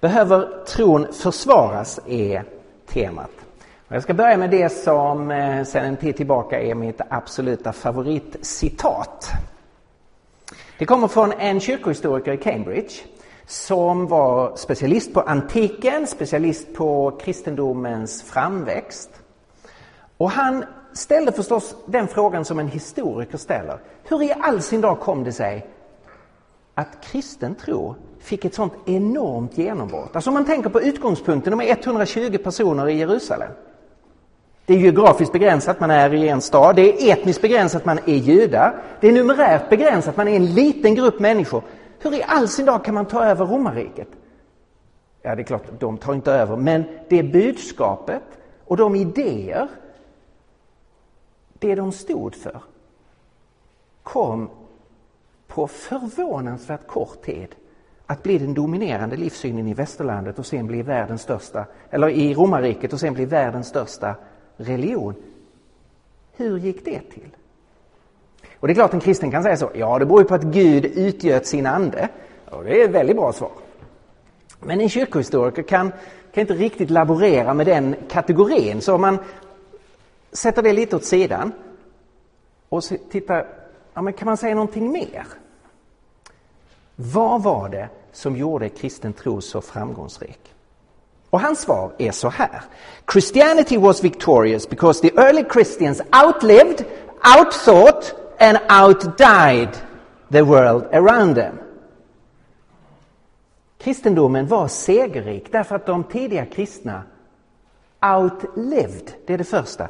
Behöver tron försvaras är temat. Jag ska börja med det som eh, sedan en tid tillbaka är mitt absoluta favoritcitat. Det kommer från en kyrkohistoriker i Cambridge som var specialist på antiken, specialist på kristendomens framväxt. Och han ställde förstås den frågan som en historiker ställer. Hur i all sin dag kom det sig att kristen tro fick ett sånt enormt genombrott? Alltså om man tänker på utgångspunkten, de är 120 personer i Jerusalem. Det är geografiskt begränsat, man är i en stad. Det är etniskt begränsat, man är judar. Det är numerärt begränsat, man är en liten grupp människor. Hur i all sin dag kan man ta över romarriket? Ja, det är klart, de tar inte över, men det budskapet och de idéer, det de stod för, kom på förvånansvärt kort tid att bli den dominerande livssynen i västerlandet och sen bli världens största, eller i romarriket och sen bli världens största religion. Hur gick det till? Och det är klart en kristen kan säga så, ja det beror ju på att Gud utgöt sin ande. Och det är ett väldigt bra svar. Men en kyrkohistoriker kan, kan inte riktigt laborera med den kategorin. Så om man sätter det lite åt sidan och tittar, ja, men kan man säga någonting mer? Vad var det som gjorde kristen tro så framgångsrik? Och hans svar är så här. Christianity was victorious because the early Christians outlived, outthought and outdied the world around them. Kristendomen var segerrik därför att de tidiga kristna outlived, det är det första.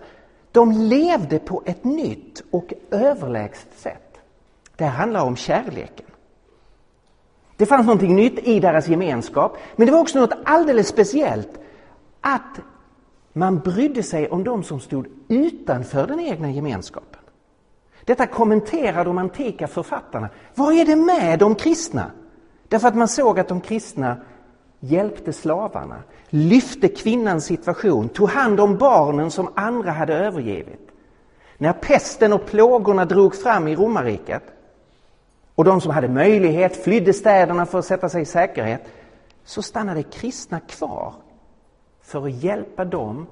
De levde på ett nytt och överlägset sätt. Det handlar om kärleken. Det fanns någonting nytt i deras gemenskap, men det var också något alldeles speciellt att man brydde sig om de som stod utanför den egna gemenskapen. Detta kommenterar de antika författarna. Vad är det med de kristna? Därför att man såg att de kristna hjälpte slavarna, lyfte kvinnans situation, tog hand om barnen som andra hade övergivit. När pesten och plågorna drog fram i romarriket och de som hade möjlighet flydde städerna för att sätta sig i säkerhet, så stannade kristna kvar för att hjälpa dem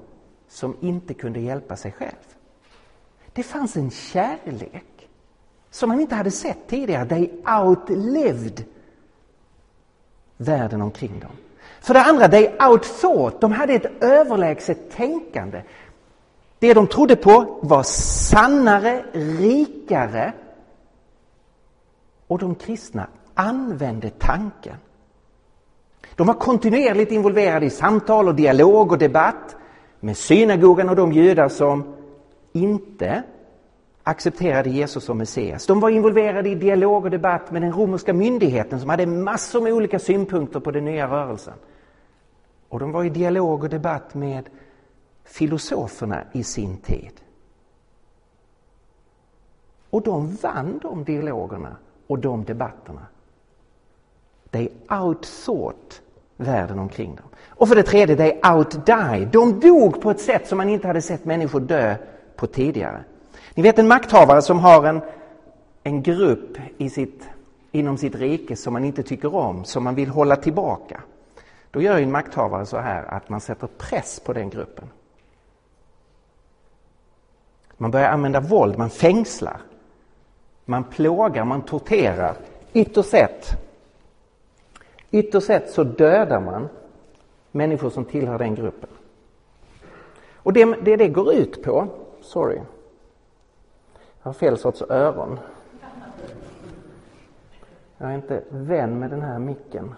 som inte kunde hjälpa sig själv. Det fanns en kärlek som man inte hade sett tidigare. They outlived världen omkring dem. För det andra, they outthought. De hade ett överlägset tänkande. Det de trodde på var sannare, rikare och de kristna använde tanken. De var kontinuerligt involverade i samtal och dialog och debatt med synagogan och de judar som inte accepterade Jesus som Messias. De var involverade i dialog och debatt med den romerska myndigheten som hade massor med olika synpunkter på den nya rörelsen. Och de var i dialog och debatt med filosoferna i sin tid. Och de vann de dialogerna och de debatterna. They outthought världen omkring dem. Och för det tredje, they outdie. De dog på ett sätt som man inte hade sett människor dö på tidigare. Ni vet en makthavare som har en, en grupp i sitt, inom sitt rike som man inte tycker om, som man vill hålla tillbaka. Då gör en makthavare så här att man sätter press på den gruppen. Man börjar använda våld, man fängslar, man plågar, man torterar. Ytterst sett, ytterst sett så dödar man människor som tillhör den gruppen. Och det det, det går ut på, sorry, jag har fel sorts öron. Jag är inte vän med den här micken.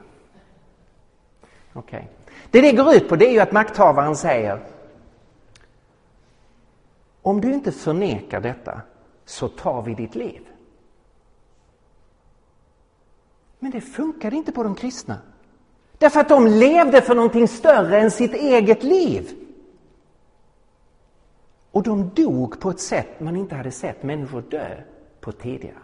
Okej. Okay. Det det går ut på det är ju att makthavaren säger om du inte förnekar detta så tar vi ditt liv. Men det funkade inte på de kristna. Därför att de levde för någonting större än sitt eget liv. Och de dog på ett sätt man inte hade sett människor dö på tidigare.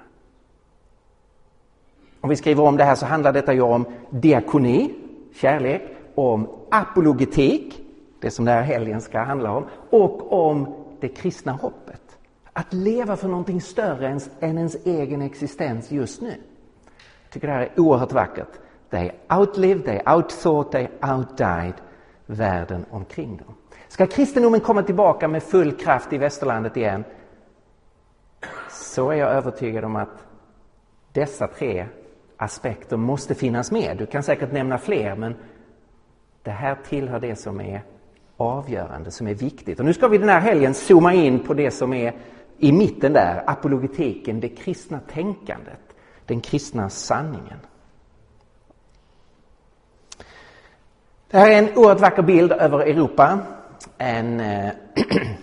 Om vi skriver om det här så handlar detta ju om diakoni, kärlek, om apologetik, det som den här helgen ska handla om, och om det kristna hoppet. Att leva för någonting större än ens egen existens just nu tycker det här är oerhört vackert. They outlived, they outthought, they outdied världen omkring dem. Ska kristendomen komma tillbaka med full kraft i västerlandet igen så är jag övertygad om att dessa tre aspekter måste finnas med. Du kan säkert nämna fler men det här tillhör det som är avgörande, som är viktigt. Och nu ska vi den här helgen zooma in på det som är i mitten där, apologetiken, det kristna tänkandet, den kristna sanningen. Det här är en oerhört vacker bild över Europa. En, eh,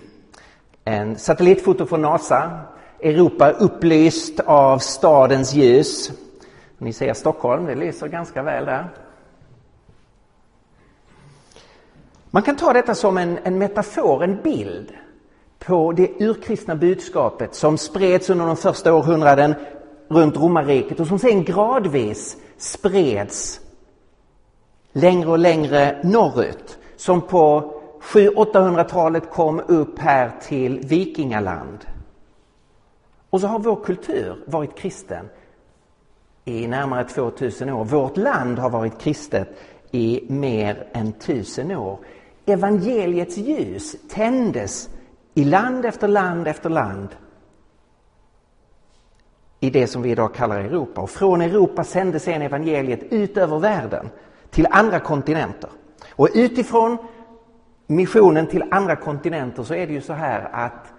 en satellitfoto från NASA. Europa upplyst av stadens ljus. Ni ser Stockholm, det lyser ganska väl där. Man kan ta detta som en, en metafor, en bild på det urkristna budskapet som spreds under de första århundraden runt romarriket och som sen gradvis spreds längre och längre norrut. Som på 700-800-talet kom upp här till vikingaland. Och så har vår kultur varit kristen i närmare 2000 år. Vårt land har varit kristet i mer än tusen år. Evangeliets ljus tändes i land efter land efter land i det som vi idag kallar Europa. Och från Europa sändes sedan evangeliet ut över världen till andra kontinenter. Och utifrån missionen till andra kontinenter så är det ju så här att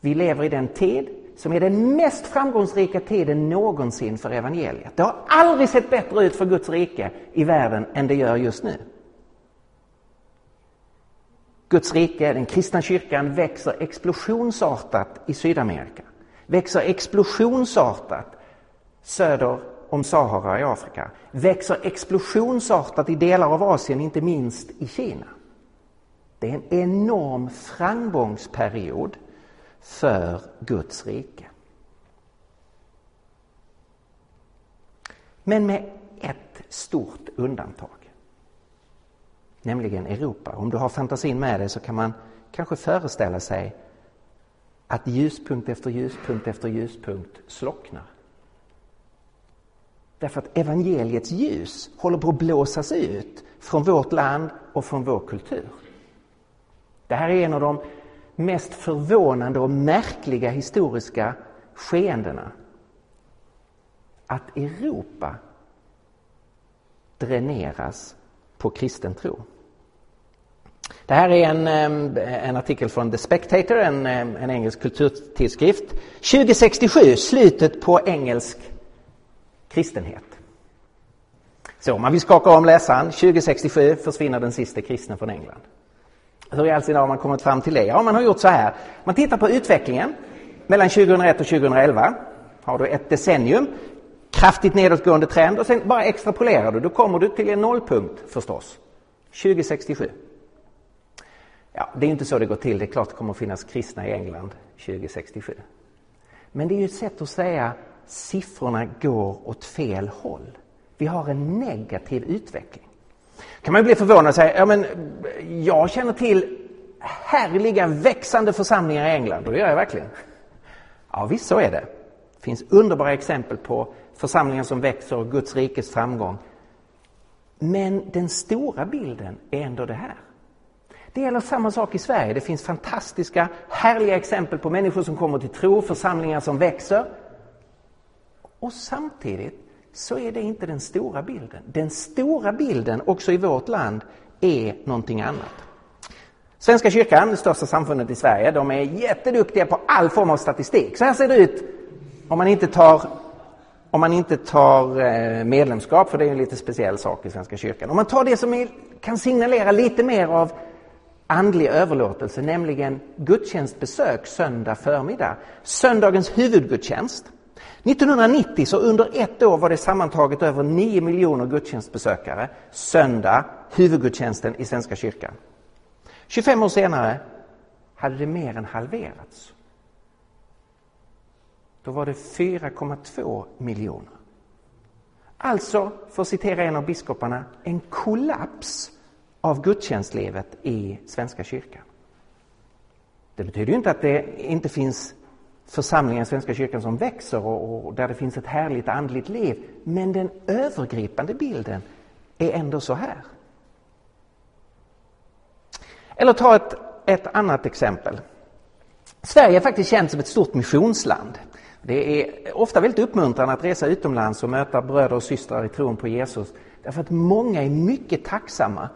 vi lever i den tid som är den mest framgångsrika tiden någonsin för evangeliet. Det har aldrig sett bättre ut för Guds rike i världen än det gör just nu. Guds rike, den kristna kyrkan, växer explosionsartat i Sydamerika. Växer explosionsartat söder om Sahara i Afrika. Växer explosionsartat i delar av Asien, inte minst i Kina. Det är en enorm framgångsperiod för Guds rike. Men med ett stort undantag. Nämligen Europa. Om du har fantasin med dig så kan man kanske föreställa sig att ljuspunkt efter ljuspunkt efter ljuspunkt slocknar. Därför att evangeliets ljus håller på att blåsas ut från vårt land och från vår kultur. Det här är en av de mest förvånande och märkliga historiska skeendena. Att Europa dräneras på kristen tro. Det här är en, en artikel från The Spectator, en, en engelsk kulturtidskrift. 2067, slutet på engelsk kristenhet. Så man vill skaka om läsaren. 2067 försvinner den sista kristna från England. Hur i all sin har man kommit fram till det? Ja, man har gjort så här. Man tittar på utvecklingen mellan 2001 och 2011. Har du ett decennium, kraftigt nedåtgående trend och sen bara extrapolerar du. Då kommer du till en nollpunkt förstås. 2067. Ja, det är inte så det går till. Det är klart det kommer att finnas kristna i England 2067. Men det är ju ett sätt att säga siffrorna går åt fel håll. Vi har en negativ utveckling. kan man bli förvånad och säga, ja men jag känner till härliga växande församlingar i England och det gör jag verkligen. Ja visst så är det. Det finns underbara exempel på församlingar som växer och Guds rikes framgång. Men den stora bilden är ändå det här. Det gäller samma sak i Sverige. Det finns fantastiska, härliga exempel på människor som kommer till tro, församlingar som växer. Och samtidigt så är det inte den stora bilden. Den stora bilden, också i vårt land, är någonting annat. Svenska kyrkan, det största samfundet i Sverige, de är jätteduktiga på all form av statistik. Så här ser det ut om man inte tar, om man inte tar eh, medlemskap, för det är en lite speciell sak i Svenska kyrkan. Om man tar det som är, kan signalera lite mer av andlig överlåtelse, nämligen gudstjänstbesök söndag förmiddag. Söndagens huvudgudstjänst. 1990 så under ett år var det sammantaget över 9 miljoner gudstjänstbesökare söndag, huvudgudstjänsten i Svenska kyrkan. 25 år senare hade det mer än halverats. Då var det 4,2 miljoner. Alltså, för att citera en av biskoparna, en kollaps av gudstjänstlivet i Svenska kyrkan. Det betyder ju inte att det inte finns församlingar i Svenska kyrkan som växer och, och där det finns ett härligt andligt liv. Men den övergripande bilden är ändå så här. Eller ta ett, ett annat exempel. Sverige är faktiskt känt som ett stort missionsland. Det är ofta väldigt uppmuntrande att resa utomlands och möta bröder och systrar i tron på Jesus. Därför att många är mycket tacksamma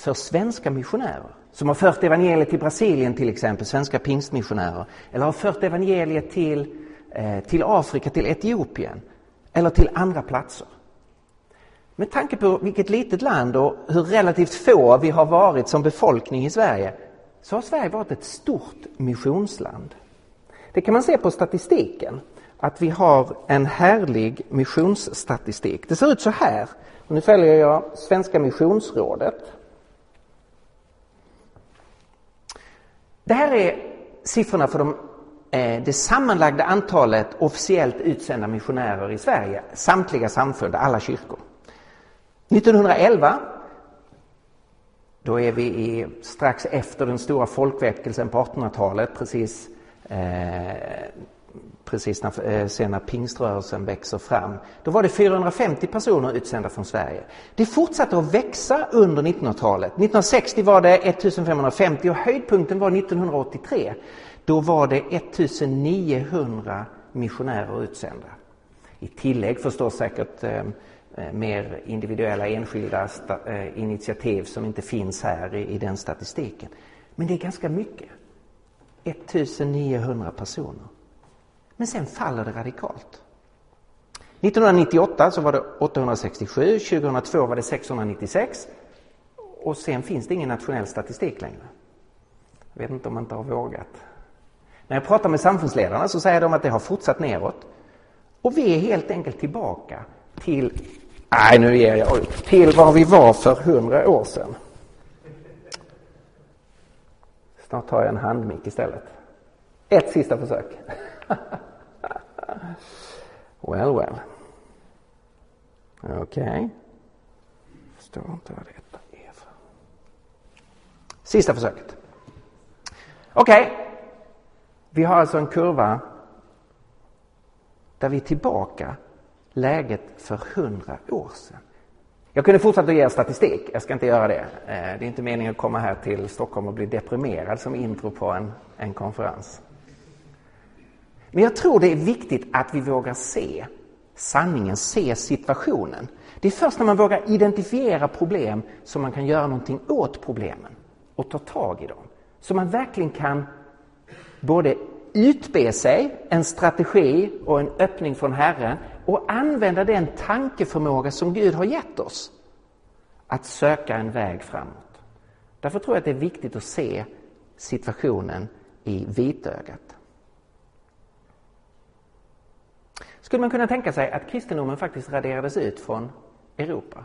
för svenska missionärer som har fört evangeliet till Brasilien till exempel, svenska pingstmissionärer. Eller har fört evangeliet till, eh, till Afrika, till Etiopien eller till andra platser. Med tanke på vilket litet land och hur relativt få vi har varit som befolkning i Sverige så har Sverige varit ett stort missionsland. Det kan man se på statistiken, att vi har en härlig missionsstatistik. Det ser ut så här. nu följer jag Svenska missionsrådet. Det här är siffrorna för de, eh, det sammanlagda antalet officiellt utsända missionärer i Sverige, samtliga samfund, alla kyrkor. 1911, då är vi i, strax efter den stora folkväckelsen på 1800-talet, precis, eh, precis när, eh, sen pingströrelsen växer fram. Då var det 450 personer utsända från Sverige. Det fortsatte att växa under 1900-talet. 1960 var det 1550 och höjdpunkten var 1983. Då var det 1900 missionärer utsända. I tillägg förstås säkert eh, eh mer individuella enskilda eh, initiativ som inte finns här i, den statistiken. Men det är ganska mycket. 1900 personer. Men sen faller det radikalt. 1998 så var det 867, 2002 var det 696 och sen finns det ingen nationell statistik längre. Jag vet inte om man inte har vågat. När jag pratar med samfundsledarna så säger de att det har fortsatt neråt. Och vi är helt enkelt tillbaka till Nej, nu ger jag ut. Till var vi var för hundra år sedan. Snart tar jag en handmick istället. Ett sista försök. well, well. Okej. Okay. Förstår inte vad detta är för. Sista försöket. Okej. Okay. Vi har alltså en kurva där vi är tillbaka läget för hundra år sedan. Jag kunde fortsätta att ge statistik, jag ska inte göra det. Eh, det är inte meningen att komma här till Stockholm och bli deprimerad som intro på en, en konferens. Men jag tror det är viktigt att vi vågar se sanningen, se situationen. Det är först när man vågar identifiera problem som man kan göra någonting åt problemen och ta tag i dem. Så man verkligen kan både utbe sig en strategi och en öppning från Herren och använda den tankeförmåga som Gud har gett oss att söka en väg framåt. Därför tror jag att det är viktigt att se situationen i vitögat. Skulle man kunna tänka sig att kristendomen faktiskt raderades ut från Europa?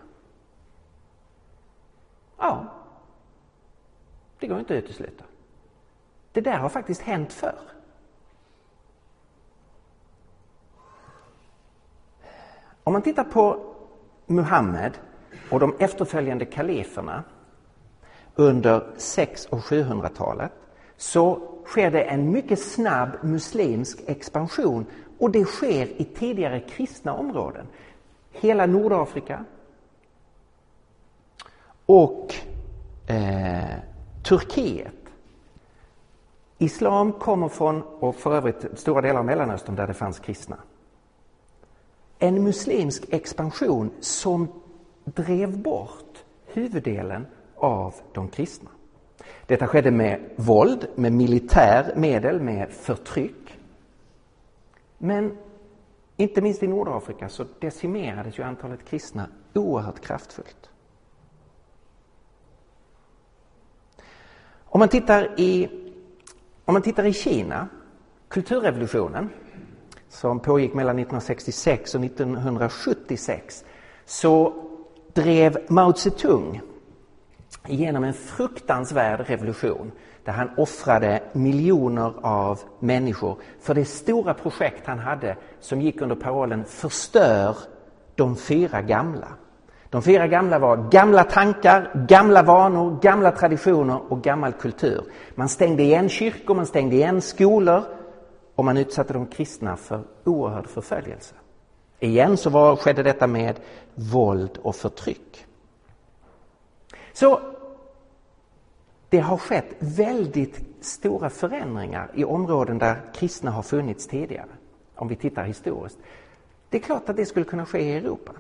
Ja, det går inte att utesluta. Det där har faktiskt hänt förr. Om man tittar på Muhammed och de efterföljande kaliferna under 600 och 700-talet så sker det en mycket snabb muslimsk expansion och det sker i tidigare kristna områden. Hela Nordafrika och eh, Turkiet. Islam kommer från, och för övrigt stora delar av Mellanöstern där det fanns kristna en muslimsk expansion som drev bort huvuddelen av de kristna. Detta skedde med våld, med militär medel, med förtryck. Men inte minst i Nordafrika så decimerades ju antalet kristna oerhört kraftfullt. Om man tittar i, om man tittar i Kina, kulturrevolutionen, som pågick mellan 1966 och 1976 så drev Mao Zedong igenom en fruktansvärd revolution där han offrade miljoner av människor för det stora projekt han hade som gick under parollen Förstör de fyra gamla. De fyra gamla var gamla tankar, gamla vanor, gamla traditioner och gammal kultur. Man stängde igen kyrkor, man stängde igen skolor och man utsatte de kristna för oerhörd förföljelse. Igen så var, skedde detta med våld och förtryck. Så det har skett väldigt stora förändringar i områden där kristna har funnits tidigare, om vi tittar historiskt. Det är klart att det skulle kunna ske i Europa.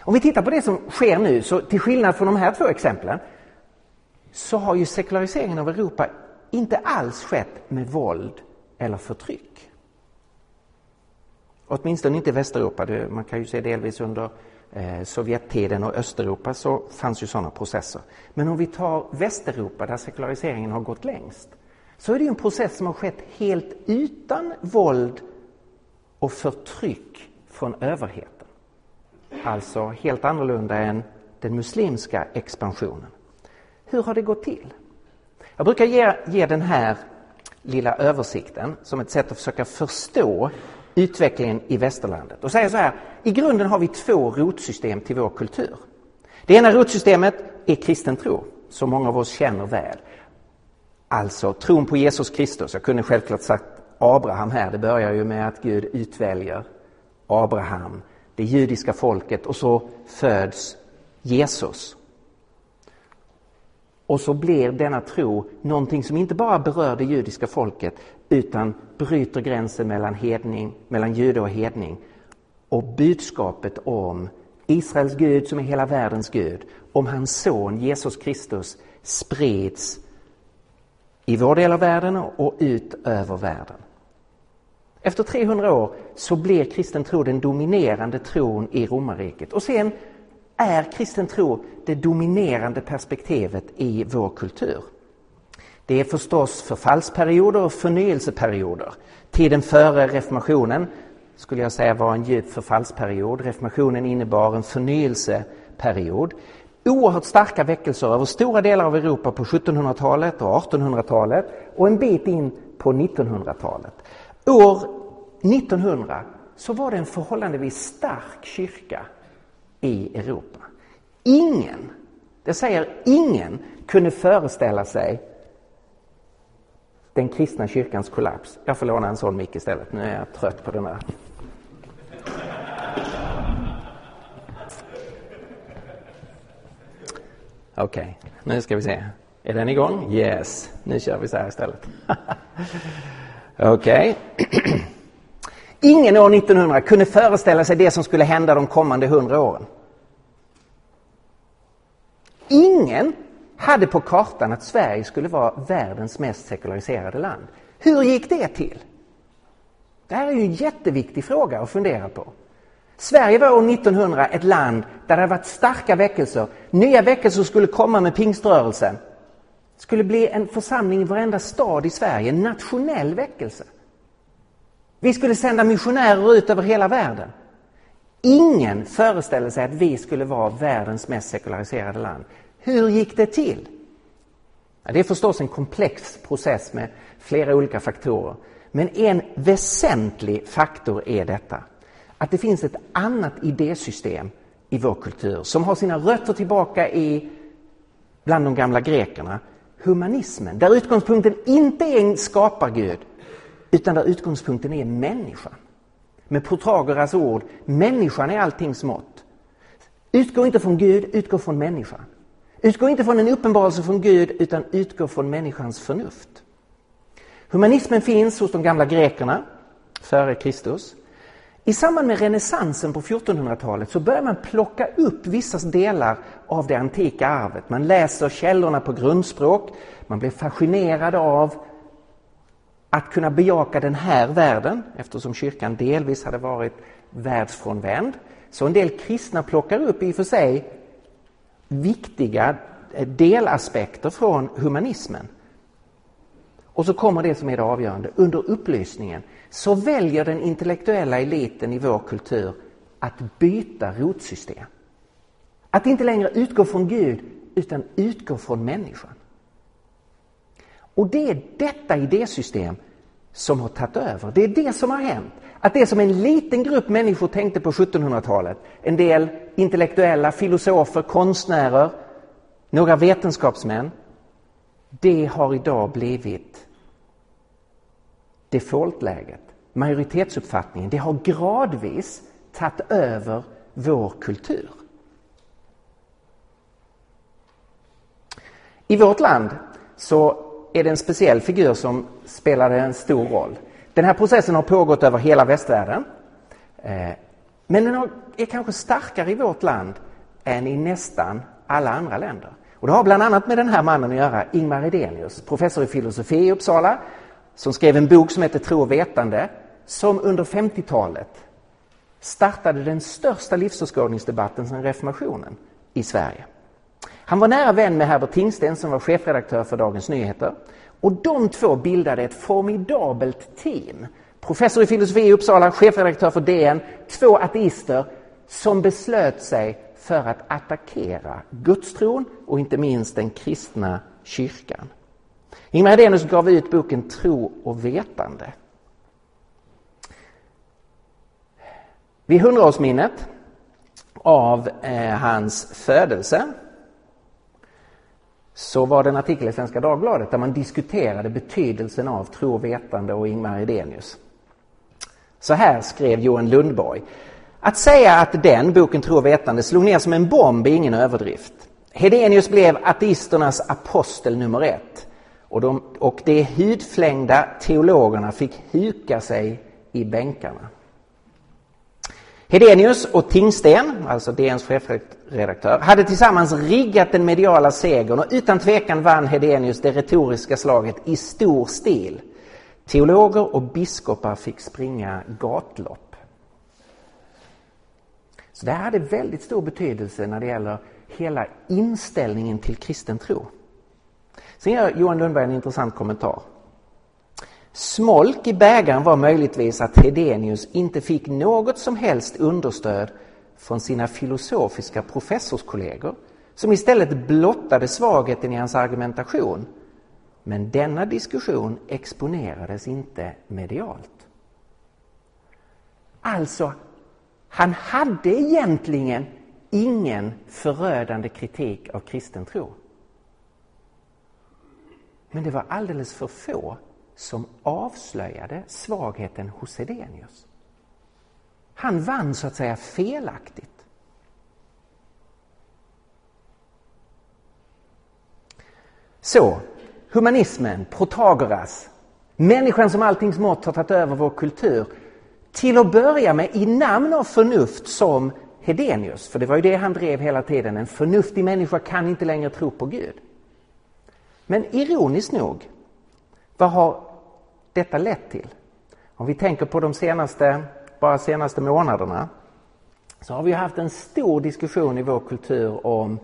Om vi tittar på det som sker nu, så till skillnad från de här två exemplen, så har ju sekulariseringen av Europa inte alls skett med våld eller förtryck. Åtminstone inte i Västeuropa. Man kan ju se delvis under eh, Sovjettiden och Östeuropa så fanns ju sådana processer. Men om vi tar Västeuropa där sekulariseringen har gått längst så är det en process som har skett helt utan våld och förtryck från överheten. Alltså helt annorlunda än den muslimska expansionen. Hur har det gått till? Jag brukar ge, ge den här lilla översikten som ett sätt att försöka förstå utvecklingen i västerlandet och säger så här, i grunden har vi två rotsystem till vår kultur. Det ena rotsystemet är kristen tro, som många av oss känner väl. Alltså tron på Jesus Kristus. Jag kunde självklart sagt Abraham här, det börjar ju med att Gud utväljer Abraham, det judiska folket och så föds Jesus. Och så blir denna tro någonting som inte bara berör det judiska folket utan bryter gränsen mellan, hedning, mellan jude och hedning. Och budskapet om Israels Gud som är hela världens Gud, om hans son Jesus Kristus sprids i vår del av världen och ut över världen. Efter 300 år så blir kristen tro den dominerande tron i romarriket och sen är kristen tro det dominerande perspektivet i vår kultur. Det är förstås förfallsperioder och förnyelseperioder. Tiden före reformationen skulle jag säga var en djup förfallsperiod. Reformationen innebar en förnyelseperiod. Oerhört starka väckelser över stora delar av Europa på 1700-talet och 1800-talet och en bit in på 1900-talet. År 1900 så var det en förhållandevis stark kyrka i Europa. Ingen, det säger ingen, kunde föreställa sig den kristna kyrkans kollaps. Jag får låna en sån mick istället, nu är jag trött på den här. Okej, okay, nu ska vi se. Är den igång? Yes, nu kör vi så här istället. Okej. Okay. Ingen år 1900 kunde föreställa sig det som skulle hända de kommande hundra åren. Ingen hade på kartan att Sverige skulle vara världens mest sekulariserade land. Hur gick det till? Det här är ju en jätteviktig fråga att fundera på. Sverige var år 1900 ett land där det varit starka väckelser. Nya väckelser skulle komma med pingströrelsen. Det skulle bli en församling i varenda stad i Sverige, en nationell väckelse. Vi skulle sända missionärer ut över hela världen. Ingen föreställde sig att vi skulle vara världens mest sekulariserade land. Hur gick det till? Ja, det är förstås en komplex process med flera olika faktorer. Men en väsentlig faktor är detta. Att det finns ett annat idésystem i vår kultur som har sina rötter tillbaka i bland de gamla grekerna, humanismen, där utgångspunkten inte är en skapargud utan där utgångspunkten är människan. Med Protagoras ord, människan är alltings mått. Utgå inte från Gud, utgå från människan. Utgå inte från en uppenbarelse från Gud utan utgå från människans förnuft. Humanismen finns hos de gamla grekerna före Kristus. I samband med renässansen på 1400-talet så börjar man plocka upp vissa delar av det antika arvet. Man läser källorna på grundspråk, man blir fascinerad av att kunna bejaka den här världen eftersom kyrkan delvis hade varit världsfrånvänd. Så en del kristna plockar upp i och för sig viktiga eh, delaspekter från humanismen. Och så kommer det som är det avgörande. Under upplysningen så väljer den intellektuella eliten i vår kultur att byta rotsystem. Att inte längre utgå från Gud utan utgå från människan. Och det är detta idésystem som har tagit över. Det är det som har hänt. Att det som en liten grupp människor tänkte på 1700-talet, en del intellektuella, filosofer, konstnärer, några vetenskapsmän, det har idag blivit defaultläget, majoritetsuppfattningen, det har gradvis tagit över vår kultur. I vårt land så är det en speciell figur som spelade en stor roll. Den här processen har pågått över hela västvärlden. Eh, men den är kanske starkare i vårt land än i nästan alla andra länder. Och det har bland annat med den här mannen att göra, Ingmar Edenius, professor i filosofi i Uppsala, som skrev en bok som heter Tro och vetande, som under 50-talet startade den största livsåskådningsdebatten sedan reformationen i Sverige. Han var nära vän med Herbert Tingsten som var chefredaktör för Dagens Nyheter. Och de två bildade ett formidabelt team. Professor i filosofi i Uppsala, chefredaktör för DN, två ateister som beslöt sig för att attackera gudstron och inte minst den kristna kyrkan. Ingmar Hedenius gav ut boken Tro och vetande. Vid hundraårsminnet av eh, hans födelse så var det en artikel i Svenska Dagbladet där man diskuterade betydelsen av tro och vetande och Ingmar Edenius. Så här skrev Johan Lundborg. Att säga att den, boken Tro och vetande, slog ner som en bomb är ingen överdrift. Hedenius blev ateisternas apostel nummer ett och de, och de hudflängda teologerna fick huka sig i bänkarna. Hedenius och Tingsten, alltså DNs redaktör, hade tillsammans riggat den mediala segern och utan tvekan vann Hedenius det retoriska slaget i stor stil. Teologer och biskopar fick springa gatlopp. Så det här hade väldigt stor betydelse när det gäller hela inställningen till kristen tro. Sen gör Johan Lundberg en intressant kommentar. Smolk i bägaren var möjligtvis att Hedenius inte fick något som helst understöd från sina filosofiska professorskollegor som istället blottade svagheten i hans argumentation. Men denna diskussion exponerades inte medialt. Alltså, han hade egentligen ingen förödande kritik av kristen tro. Men det var alldeles för få som avslöjade svagheten hos Hedenius. Han vann så att säga felaktigt. Så, humanismen, Protagoras, människan som alltings mått har tagit över vår kultur. Till att börja med i namn av förnuft som Hedenius, för det var ju det han drev hela tiden. En förnuftig människa kan inte längre tro på Gud. Men ironiskt nog, vad har detta lett till? Om vi tänker på de senaste, bara senaste månaderna så har vi haft en stor diskussion i vår kultur om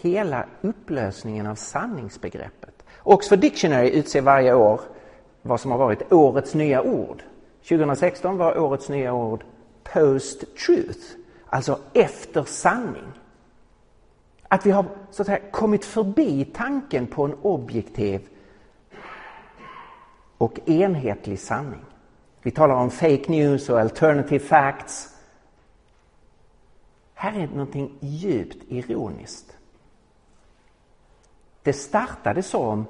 hela upplösningen av sanningsbegreppet. Oxford Dictionary utser varje år vad som har varit årets nya ord. 2016 var årets nya ord post-truth, alltså efter sanning. Att vi har så att säga, kommit förbi tanken på en objektiv och enhetlig sanning. Vi talar om fake news och alternative facts. Här är någonting djupt ironiskt. Det startade som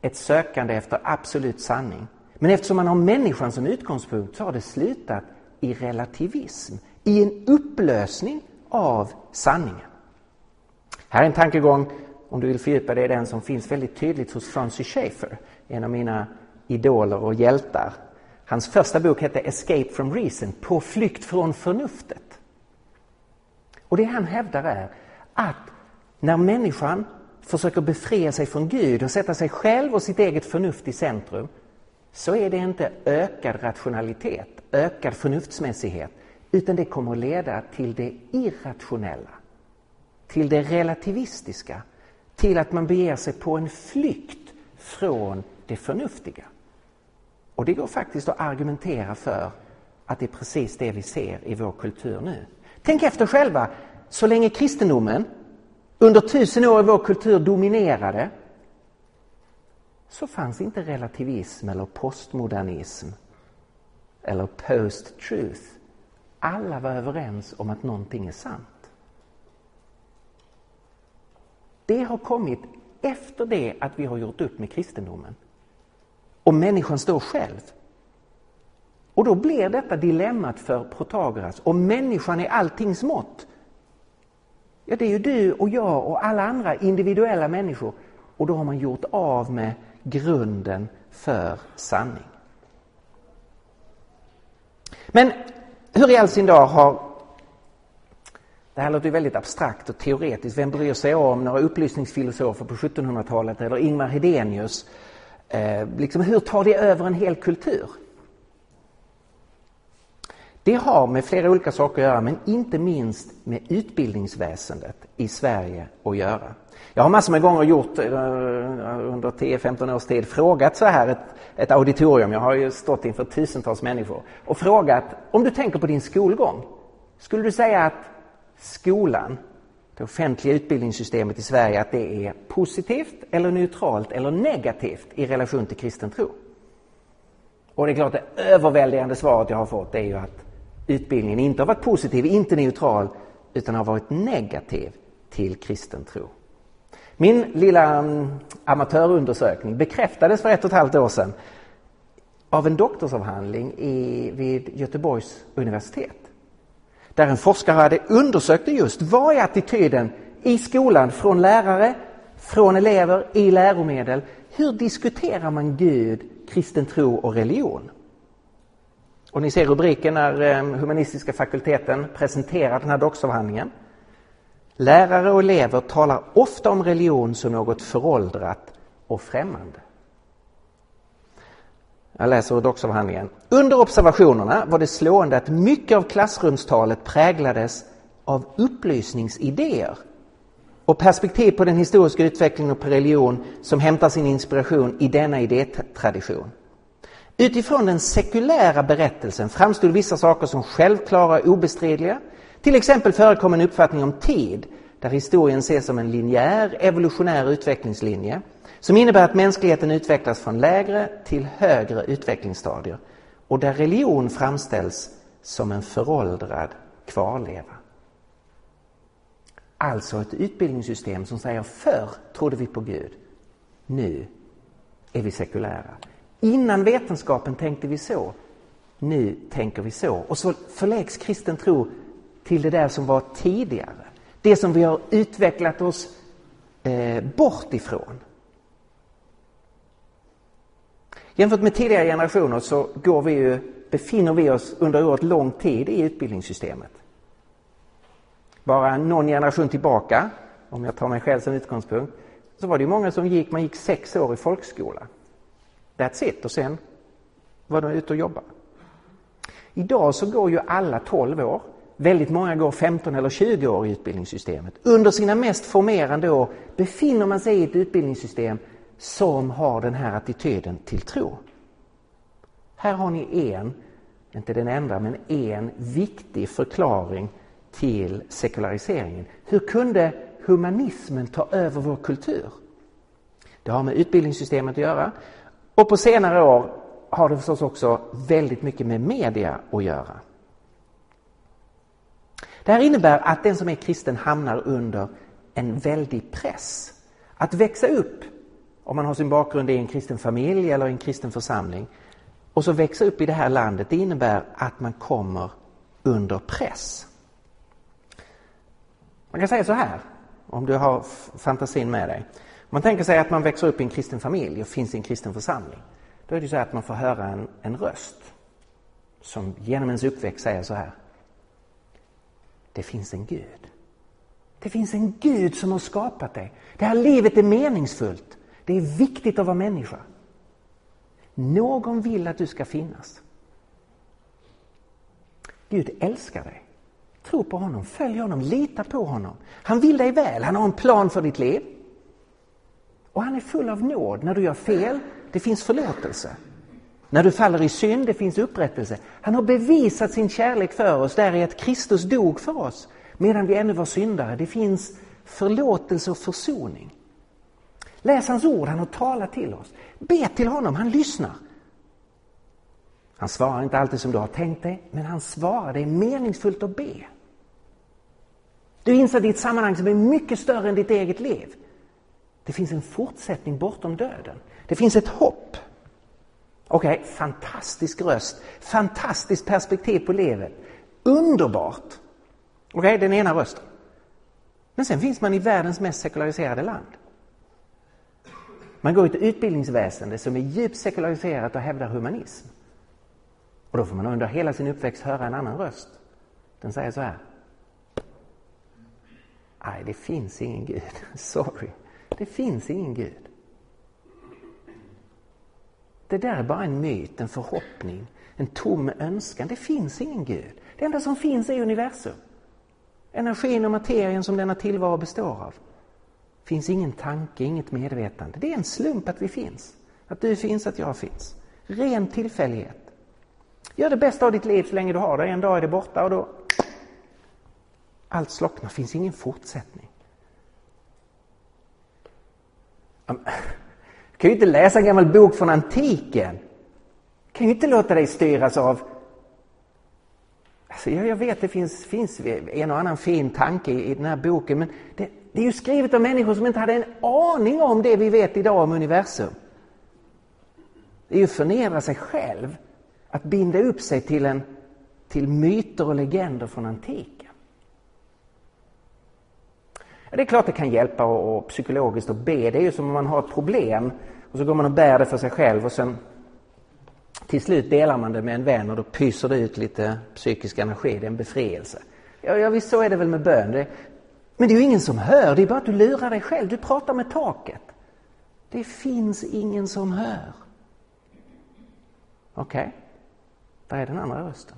ett sökande efter absolut sanning. Men eftersom man har människan som utgångspunkt så har det slutat i relativism, i en upplösning av sanningen. Här är en tankegång, om du vill fördjupa dig i den, som finns väldigt tydligt hos Francis Schaeffer, en av mina idoler och hjältar. Hans första bok hette Escape from Reason, På flykt från förnuftet. Och det han hävdar är att när människan försöker befria sig från Gud och sätta sig själv och sitt eget förnuft i centrum så är det inte ökad rationalitet, ökad förnuftsmässighet utan det kommer att leda till det irrationella, till det relativistiska, till att man beger sig på en flykt från det förnuftiga. Och det går faktiskt att argumentera för att det är precis det vi ser i vår kultur nu. Tänk efter själva, så länge kristendomen under tusen år i vår kultur dominerade så fanns inte relativism eller postmodernism eller post-truth. Alla var överens om att någonting är sant. Det har kommit efter det att vi har gjort upp med kristendomen och människan står själv. Och då blir detta dilemmat för Protagoras. Om människan är alltings mått, ja det är ju du och jag och alla andra individuella människor. Och då har man gjort av med grunden för sanning. Men hur i all sin dag har det här låter ju väldigt abstrakt och teoretiskt. Vem bryr sig om några upplysningsfilosofer på 1700-talet eller Ingmar Hedenius? Eh, liksom, hur tar det över en hel kultur? Det har med flera olika saker att göra, men inte minst med utbildningsväsendet i Sverige att göra. Jag har massor med gånger gjort, eh, under 10-15 års tid, frågat så här ett, ett auditorium, jag har ju stått inför tusentals människor, och frågat om du tänker på din skolgång. Skulle du säga att skolan, det offentliga utbildningssystemet i Sverige, att det är positivt eller neutralt eller negativt i relation till kristen tro? Och det är klart, det överväldigande svaret jag har fått är ju att utbildningen inte har varit positiv, inte neutral, utan har varit negativ till kristen tro. Min lilla mm, amatörundersökning bekräftades för ett och ett halvt år sedan av en doktorsavhandling i, vid Göteborgs universitet. Där en forskare hade undersökt just vad är attityden i skolan från lärare, från elever, i läromedel. Hur diskuterar man Gud, kristen tro och religion? Och ni ser rubriken när eh, humanistiska fakulteten presenterar den här doktorsavhandlingen. Lärare och elever talar ofta om religion som något föråldrat och främmande. Jag läser ur doktorsavhandlingen. Under observationerna var det slående att mycket av klassrumstalet präglades av upplysningsidéer och perspektiv på den historiska utvecklingen och på religion som hämtar sin inspiration i denna idétradition. Utifrån den sekulära berättelsen framstod vissa saker som självklara och obestridliga. Till exempel förekom en uppfattning om tid där historien ses som en linjär evolutionär utvecklingslinje som innebär att mänskligheten utvecklas från lägre till högre utvecklingsstadier och där religion framställs som en föråldrad kvarleva. Alltså ett utbildningssystem som säger förr trodde vi på Gud, nu är vi sekulära. Innan vetenskapen tänkte vi så, nu tänker vi så. Och så förläggs kristen tro till det där som var tidigare. Det som vi har utvecklat oss eh, bort ifrån. Jämfört med tidigare generationer så går vi ju, befinner vi oss under oerhört lång tid i utbildningssystemet. Bara någon generation tillbaka, om jag tar mig själv som utgångspunkt, så var det många som gick, man gick sex år i folkskola. That's it, och sen var de ute och jobbade. Idag så går ju alla 12 år. Väldigt många går 15 eller 20 år i utbildningssystemet. Under sina mest formerande år befinner man sig i ett utbildningssystem som har den här attityden till tro. Här har ni en, inte den enda, men en viktig förklaring till sekulariseringen. Hur kunde humanismen ta över vår kultur? Det har med utbildningssystemet att göra och på senare år har det förstås också väldigt mycket med media att göra. Det här innebär att den som är kristen hamnar under en väldig press. Att växa upp om man har sin bakgrund i en kristen familj eller en kristen församling och så växa upp i det här landet, det innebär att man kommer under press. Man kan säga så här, om du har fantasin med dig. Man tänker sig att man växer upp i en kristen familj och finns i en kristen församling. Då är det så att man får höra en, en röst som genom ens uppväxt säger så här. Det finns en Gud. Det finns en Gud som har skapat dig. Det här livet är meningsfullt. Det är viktigt att vara människa. Någon vill att du ska finnas. Gud älskar dig. Tro på honom, följ honom, lita på honom. Han vill dig väl, han har en plan för ditt liv. Och han är full av nåd. När du gör fel, det finns förlåtelse. När du faller i synd, det finns upprättelse. Han har bevisat sin kärlek för oss där i att Kristus dog för oss medan vi ännu var syndare. Det finns förlåtelse och försoning. Läs hans ord, han har talat till oss. Be till honom, han lyssnar. Han svarar inte alltid som du har tänkt dig, men han svarar. Det är meningsfullt att be. Du inser ditt sammanhang som är mycket större än ditt eget liv. Det finns en fortsättning bortom döden. Det finns ett hopp. Okej, okay, fantastisk röst, fantastiskt perspektiv på livet. Underbart! Okej, okay, den ena rösten. Men sen finns man i världens mest sekulariserade land. Man går i ett utbildningsväsende som är djupt sekulariserat och hävdar humanism. Och då får man under hela sin uppväxt höra en annan röst. Den säger så här. Nej, det finns ingen Gud. Sorry. Det finns ingen Gud. Det där är bara en myt, en förhoppning, en tom önskan. Det finns ingen Gud. Det enda som finns är universum. Energin och materien som denna tillvaro består av. Finns ingen tanke, inget medvetande. Det är en slump att vi finns. Att du finns, att jag finns. Ren tillfällighet. Gör det bästa av ditt liv så länge du har det. En dag är det borta och då... Allt slocknar, finns ingen fortsättning. Du kan ju inte läsa en gammal bok från antiken. Du kan ju inte låta dig styras av Alltså, jag, vet det finns, finns en och annan fin tanke i, i den här boken men det, det är ju skrivet av människor som inte hade en aning om det vi vet idag om universum. Det är ju att förnedra sig själv att binda upp sig till, en, till myter och legender från antiken. Ja, det är klart det kan hjälpa och, och psykologiskt att be. Det är ju som om man har ett problem och så går man och bär det för sig själv och sen till slut delar man det med en vän och då pyser det ut lite psykisk energi. Det är en befrielse. Ja, ja visst så är det väl med bön. Det, men det är ju ingen som hör. Det är bara att du lurar dig själv. Du pratar med taket. Det finns ingen som hör. Okej. Okay. där är den andra rösten?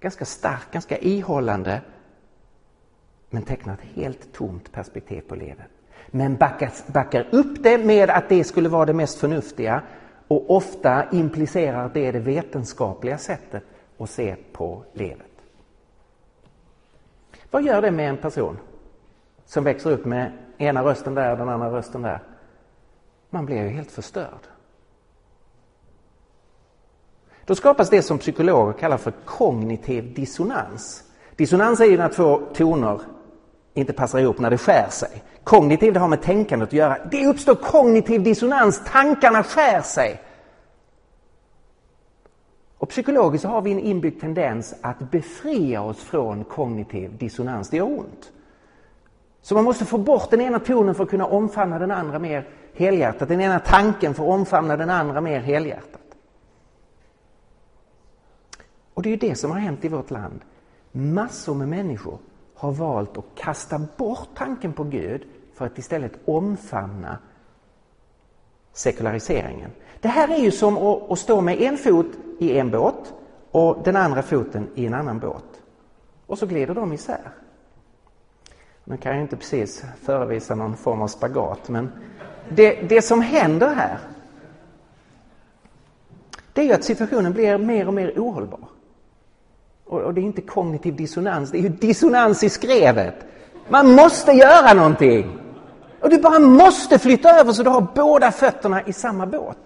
Ganska stark, ganska ihållande men tecknar ett helt tomt perspektiv på livet. Men backar, backar upp det med att det skulle vara det mest förnuftiga och ofta implicerar att det är det vetenskapliga sättet att se på livet. Vad gör det med en person som växer upp med ena rösten där, den andra rösten där? Man blir ju helt förstörd. Då skapas det som psykologer kallar för kognitiv dissonans. Dissonans är ju när två toner inte passar ihop, när det skär sig. Kognitiv det har med tänkandet att göra. Det uppstår kognitiv dissonans, tankarna skär sig. Och psykologiskt har vi en inbyggd tendens att befria oss från kognitiv dissonans. Det gör ont. Så man måste få bort den ena tonen för att kunna omfamna den andra mer helhjärtat. Den ena tanken för att omfamna den andra mer helhjärtat. Och det är ju det som har hänt i vårt land. Massor med människor har valt att kasta bort tanken på Gud för att istället omfamna sekulariseringen. Det här är ju som att, stå med en fot i en båt och den andra foten i en annan båt. Och så glider de isär. Nu kan jag inte precis förevisa någon form av spagat men det, det som händer här det är ju att situationen blir mer och mer ohållbar. Och, och det är inte kognitiv dissonans, det är ju dissonans i skrevet. Man måste göra någonting! Och du bara måste flytta över så du har båda fötterna i samma båt.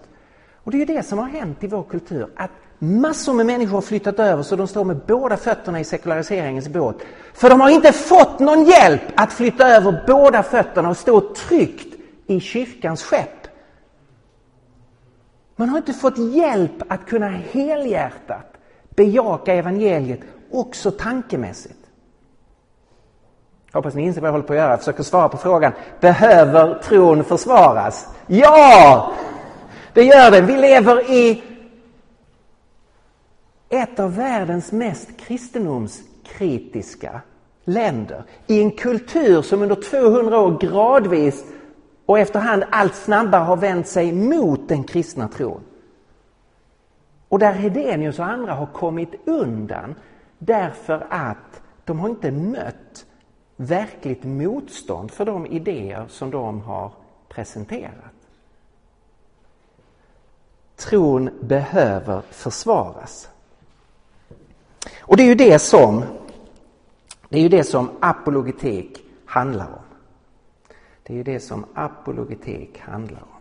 Och det är ju det som har hänt i vår kultur, att massor med människor har flyttat över så de står med båda fötterna i sekulariseringens båt. För de har inte fått någon hjälp att flytta över båda fötterna och stå tryggt i kyrkans skepp. Man har inte fått hjälp att kunna helhjärtat bejaka evangeliet också tankemässigt. Hoppas ni inser vad jag håller på att göra. Jag försöker svara på frågan. Behöver tron försvaras? Ja! Det gör den. Vi lever i ett av världens mest kristendomskritiska länder. I en kultur som under 200 år gradvis och efterhand allt snabbare har vänt sig mot den kristna tron. Och där Hedenius och andra har kommit undan därför att de har inte mött verkligt motstånd för de idéer som de har presenterat. Tron behöver försvaras. Och det är ju det som, det är ju det som apologetik handlar om. Det är ju det som apologetik handlar om.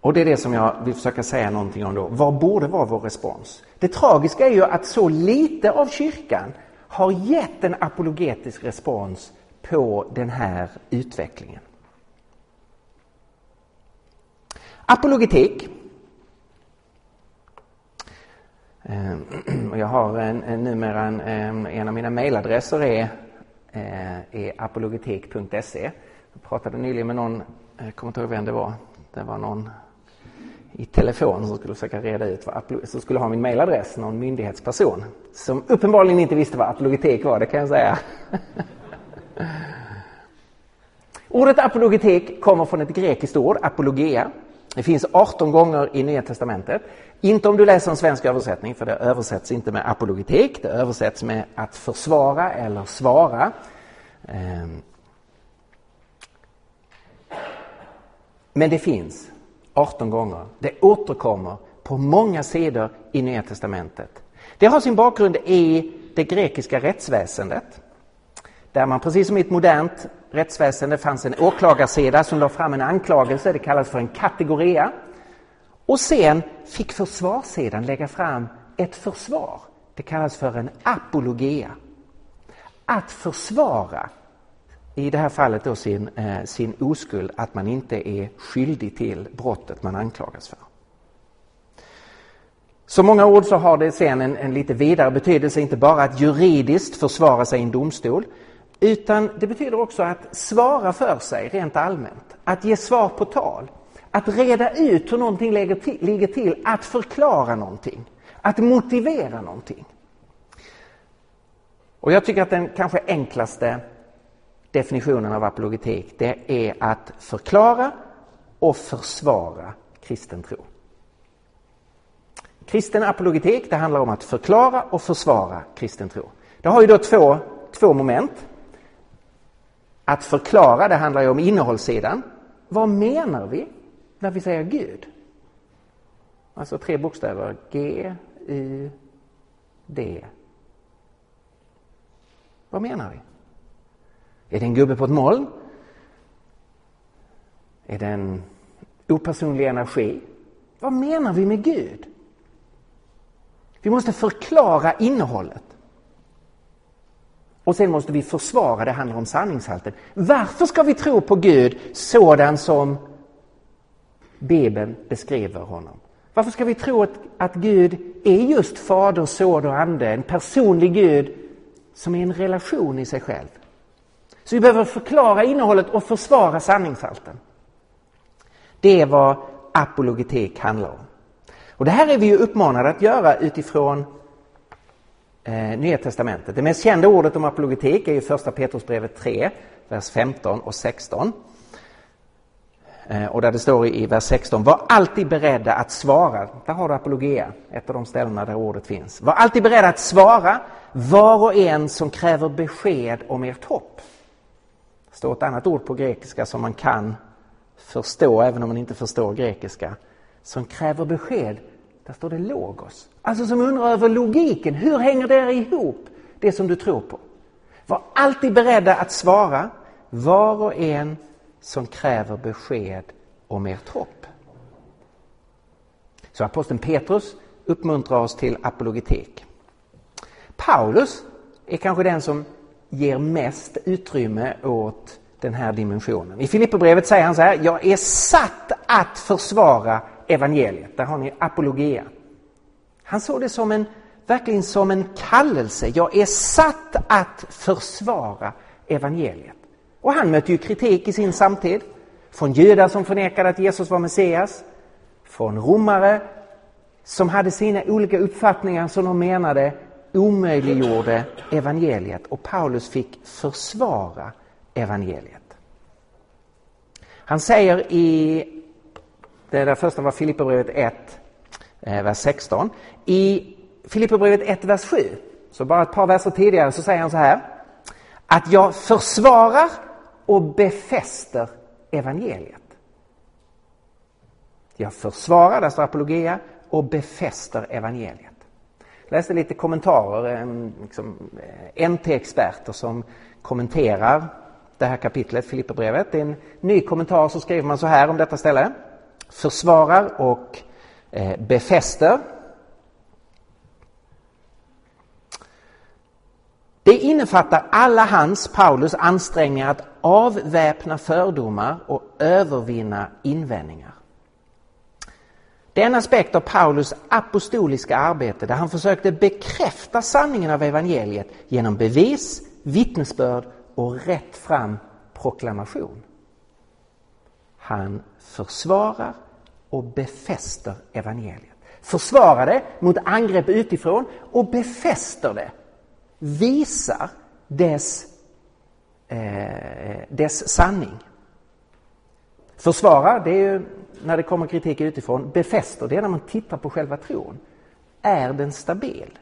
Och det är det som jag vill försöka säga någonting om då. Vad borde vara vår respons? Det tragiska är ju att så lite av kyrkan har gett en apologetisk respons på den här utvecklingen. Apologetik. Ehm, jag har en, en, numera en, ehm, en av mina mejladresser är, eh, är apologetik.se. Jag pratade nyligen med någon, eh, jag kommer inte ihåg vem det var, det var någon i telefon som skulle försöka reda ut vad som skulle ha min mejladress, någon myndighetsperson som uppenbarligen inte visste vad apologetik var, det kan jag säga. Ordet apologetik kommer från ett grekiskt ord, apologia. Det finns 18 gånger i Nya Testamentet. Inte om du läser en svensk översättning, för det översätts inte med apologetik. Det översätts med att försvara eller svara. Ehm. Men det finns 18 gånger. Det återkommer på många sidor i Nya Testamentet. Det har sin bakgrund i det grekiska rättsväsendet. Där man precis som i ett modernt rättsväsende fanns en åklagarsida som la fram en anklagelse, det kallas för en kategoria. Och sen fick försvarssidan lägga fram ett försvar. Det kallas för en apologia. Att försvara, i det här fallet då sin, eh, sin oskuld, att man inte är skyldig till brottet man anklagas för. Så många ord så har det sen en, en lite vidare betydelse, inte bara att juridiskt försvara sig i en domstol, utan det betyder också att svara för sig rent allmänt, att ge svar på tal, att reda ut hur någonting ligger till, att förklara någonting, att motivera någonting. Och jag tycker att den kanske enklaste definitionen av apologetik, det är att förklara och försvara kristen tro. Kristen apologetik, det handlar om att förklara och försvara kristen tro. Det har ju då två, två moment. Att förklara, det handlar ju om innehållssidan. Vad menar vi när vi säger Gud? Alltså tre bokstäver. G, U, D. Vad menar vi? Är det en gubbe på ett moln? Är det en opersonlig energi? Vad menar vi med Gud? Vi måste förklara innehållet. Och sen måste vi försvara, det handlar om sanningshalten. Varför ska vi tro på Gud sådan som Bibeln beskriver honom? Varför ska vi tro att, att Gud är just Fader, Son och Ande, en personlig Gud som är en relation i sig själv? Så vi behöver förklara innehållet och försvara sanningshalten. Det är vad apologetik handlar om. Och det här är vi ju uppmanade att göra utifrån eh, Nya Testamentet. Det mest kända ordet om apologetik är ju första Petrusbrevet 3, vers 15 och 16. Eh, och där det står i vers 16, var alltid beredda att svara. Där har du apologia, ett av de ställena där ordet finns. Var alltid beredda att svara var och en som kräver besked om ert hopp. Det står ett annat ord på grekiska som man kan förstå även om man inte förstår grekiska. Som kräver besked där står det logos. Alltså som undrar över logiken. Hur hänger det ihop, det som du tror på? Var alltid beredda att svara var och en som kräver besked om ert hopp. Så aposteln Petrus uppmuntrar oss till apologetik. Paulus är kanske den som ger mest utrymme åt den här dimensionen. I Filipperbrevet säger han så här, jag är satt att försvara evangeliet. Där har ni apologia. Han såg det som en, verkligen som en kallelse. Jag är satt att försvara evangeliet. Och han mötte ju kritik i sin samtid. Från judar som förnekade att Jesus var Messias. Från romare som hade sina olika uppfattningar som de menade omöjliggjorde evangeliet. Och Paulus fick försvara evangeliet. Han säger i, det där första var Filipperbrevet 1, eh, vers 16. I Filipperbrevet 1, vers 7, så bara ett par verser tidigare, så säger han så här. Att jag försvarar och befäster evangeliet. Jag försvarar, där står apologia, och befäster evangeliet. Jag läste lite kommentarer, eh, liksom, eh, NT-experter som kommenterar det här kapitlet, Filipperbrevet. I en ny kommentar så skriver man så här om detta ställe. Försvarar och eh, befäster. Det innefattar alla hans, Paulus, ansträngningar att avväpna fördomar och övervinna invändningar. Det är en aspekt av Paulus apostoliska arbete där han försökte bekräfta sanningen av evangeliet genom bevis, vittnesbörd och rätt fram proklamation. Han försvarar och befäster evangeliet. Försvarar det mot angrepp utifrån och befäster det. Visar dess, eh, dess sanning. Försvarar, det är ju när det kommer kritik utifrån. Befäster, det är när man tittar på själva tron. Är den stabil?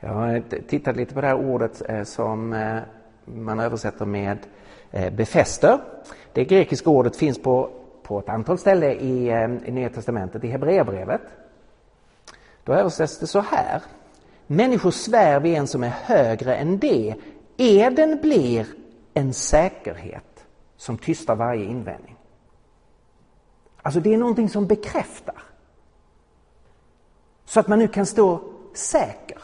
Jag har tittat lite på det här ordet eh, som eh, man översätter med eh, befäster. Det grekiska ordet finns på, på ett antal ställen i, i Nya Testamentet, i Hebreerbrevet. Då översätts det så här. Människor svär vid en som är högre än det. Eden blir en säkerhet som tystar varje invändning. Alltså det är någonting som bekräftar. Så att man nu kan stå säker.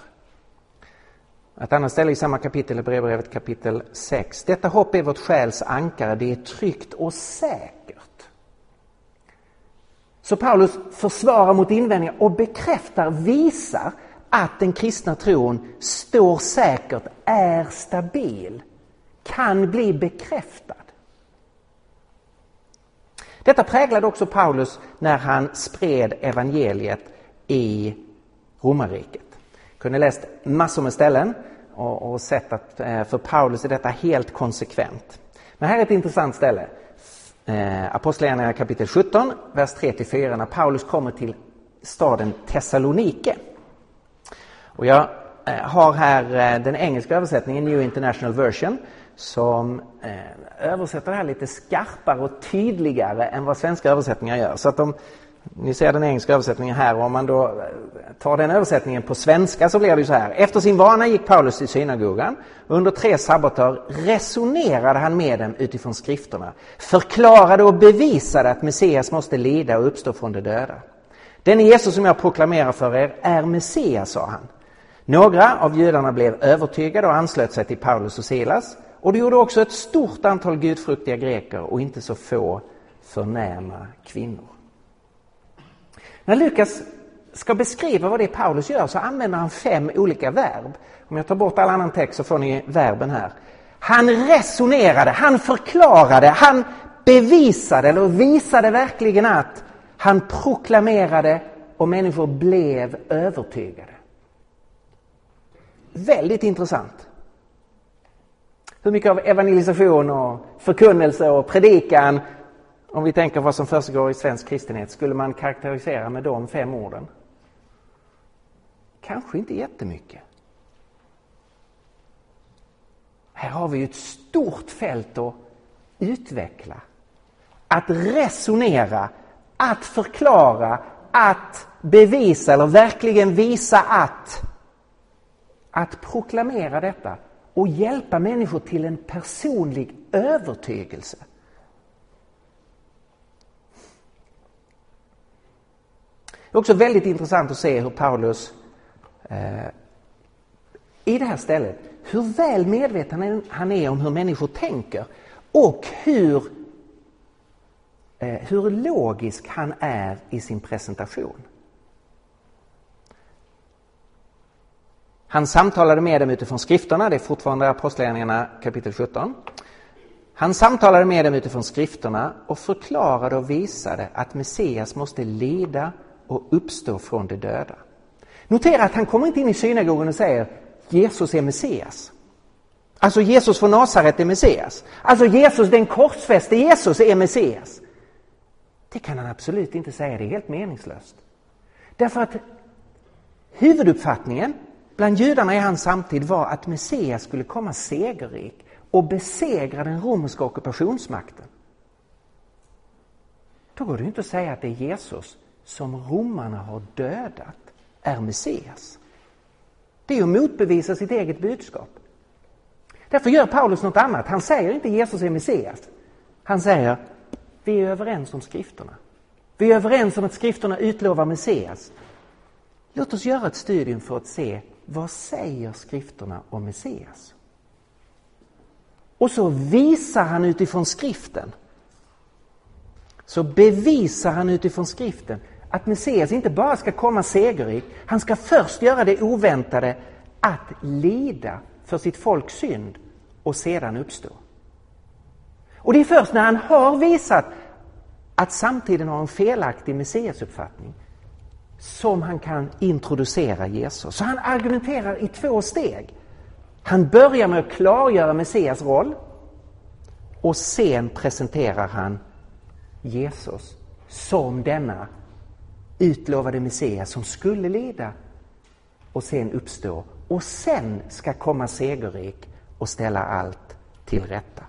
Ett annat ställe i samma kapitel, Hebreerbrevet kapitel 6. Detta hopp är vårt själs ankare, det är tryggt och säkert. Så Paulus försvarar mot invändningar och bekräftar, visar att den kristna tron står säkert, är stabil, kan bli bekräftad. Detta präglade också Paulus när han spred evangeliet i romarriket kunde läst massor med ställen och, och sett att eh, för Paulus är detta helt konsekvent. Men här är ett intressant ställe. Eh, Apostlagärningarna kapitel 17, vers 3-4, när Paulus kommer till staden Thessalonike. Och jag eh, har här eh, den engelska översättningen, New International Version, som eh, översätter det här lite skarpare och tydligare än vad svenska översättningar gör. Så att de ni ser den engelska översättningen här och om man då eh, tar den översättningen på svenska så blir det så här. Efter sin vana gick Paulus till synagogan. Under tre sabbater resonerade han med dem utifrån skrifterna. Förklarade och bevisade att Messias måste lida och uppstå från de döda. Den Jesus som jag proklamerar för er är Messias, sa han. Några av judarna blev övertygade och anslöt sig till Paulus och Silas. Och det gjorde också ett stort antal gudfruktiga greker och inte så få förnäma kvinnor. När Lukas ska beskriva vad det är Paulus gör så använder han fem olika verb. Om jag tar bort all annan text så får ni verben här. Han resonerade, han förklarade, han bevisade eller visade verkligen att han proklamerade och människor blev övertygade. Väldigt intressant. Hur mycket av evangelisation och förkunnelse och predikan om vi tänker vad som försiggår i svensk kristenhet, skulle man karaktärisera med de fem orden? Kanske inte jättemycket. Här har vi ett stort fält att utveckla. Att resonera, att förklara, att bevisa eller verkligen visa att. Att proklamera detta och hjälpa människor till en personlig övertygelse. Det är också väldigt intressant att se hur Paulus eh, i det här stället, hur väl medveten han är om hur människor tänker och hur, eh, hur logisk han är i sin presentation. Han samtalade med dem utifrån skrifterna, det är fortfarande Apostlagärningarna kapitel 17. Han samtalade med dem utifrån skrifterna och förklarade och visade att Messias måste lida och uppstå från de döda. Notera att han kommer inte in i synagogan och säger Jesus är Messias. Alltså Jesus från Nasaret är Messias. Alltså Jesus, den korsfäste Jesus är Messias. Det kan han absolut inte säga, det är helt meningslöst. Därför att huvuduppfattningen bland judarna i hans samtid var att Messias skulle komma segerrik och besegra den romerska ockupationsmakten. Då går det inte att säga att det är Jesus som romarna har dödat är Messias. Det är att motbevisa sitt eget budskap. Därför gör Paulus något annat. Han säger inte Jesus är Messias. Han säger vi är överens om skrifterna. Vi är överens om att skrifterna utlovar Messias. Låt oss göra ett studium för att se vad säger skrifterna om Messias? Och så visar han utifrån skriften. Så bevisar han utifrån skriften att Messias inte bara ska komma segerrik, han ska först göra det oväntade att lida för sitt folks synd och sedan uppstå. Och det är först när han har visat att samtiden har en felaktig Messiasuppfattning som han kan introducera Jesus. Så han argumenterar i två steg. Han börjar med att klargöra Messias roll och sen presenterar han Jesus som denna utlovade Messias som skulle lida och sen uppstå och sen ska komma segerrik och ställa allt till rätta.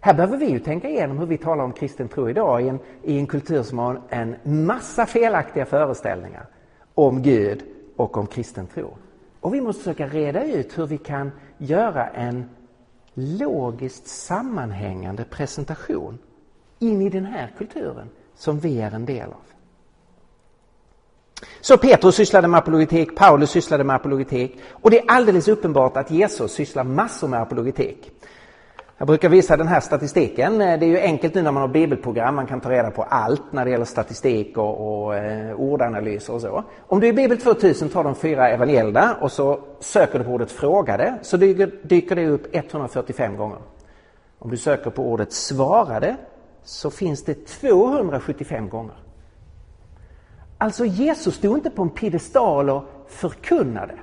Här behöver vi ju tänka igenom hur vi talar om kristen tro idag i en, i en kultur som har en massa felaktiga föreställningar om Gud och om kristen tro. Och vi måste försöka reda ut hur vi kan göra en logiskt sammanhängande presentation in i den här kulturen som vi är en del av. Så Petrus sysslade med apologetik, Paulus sysslade med apologetik och det är alldeles uppenbart att Jesus sysslar massor med apologetik. Jag brukar visa den här statistiken. Eh, det är ju enkelt nu när man har bibelprogram, man kan ta reda på allt när det gäller statistik och, och eh, ordanalyser och så. Om du i Bibel 2000 tar de fyra evangelierna och så söker du på ordet frågade så dyker, dyker det upp 145 gånger. Om du söker på ordet svarade så finns det 275 gånger. Alltså Jesus stod inte på en piedestal och förkunnade.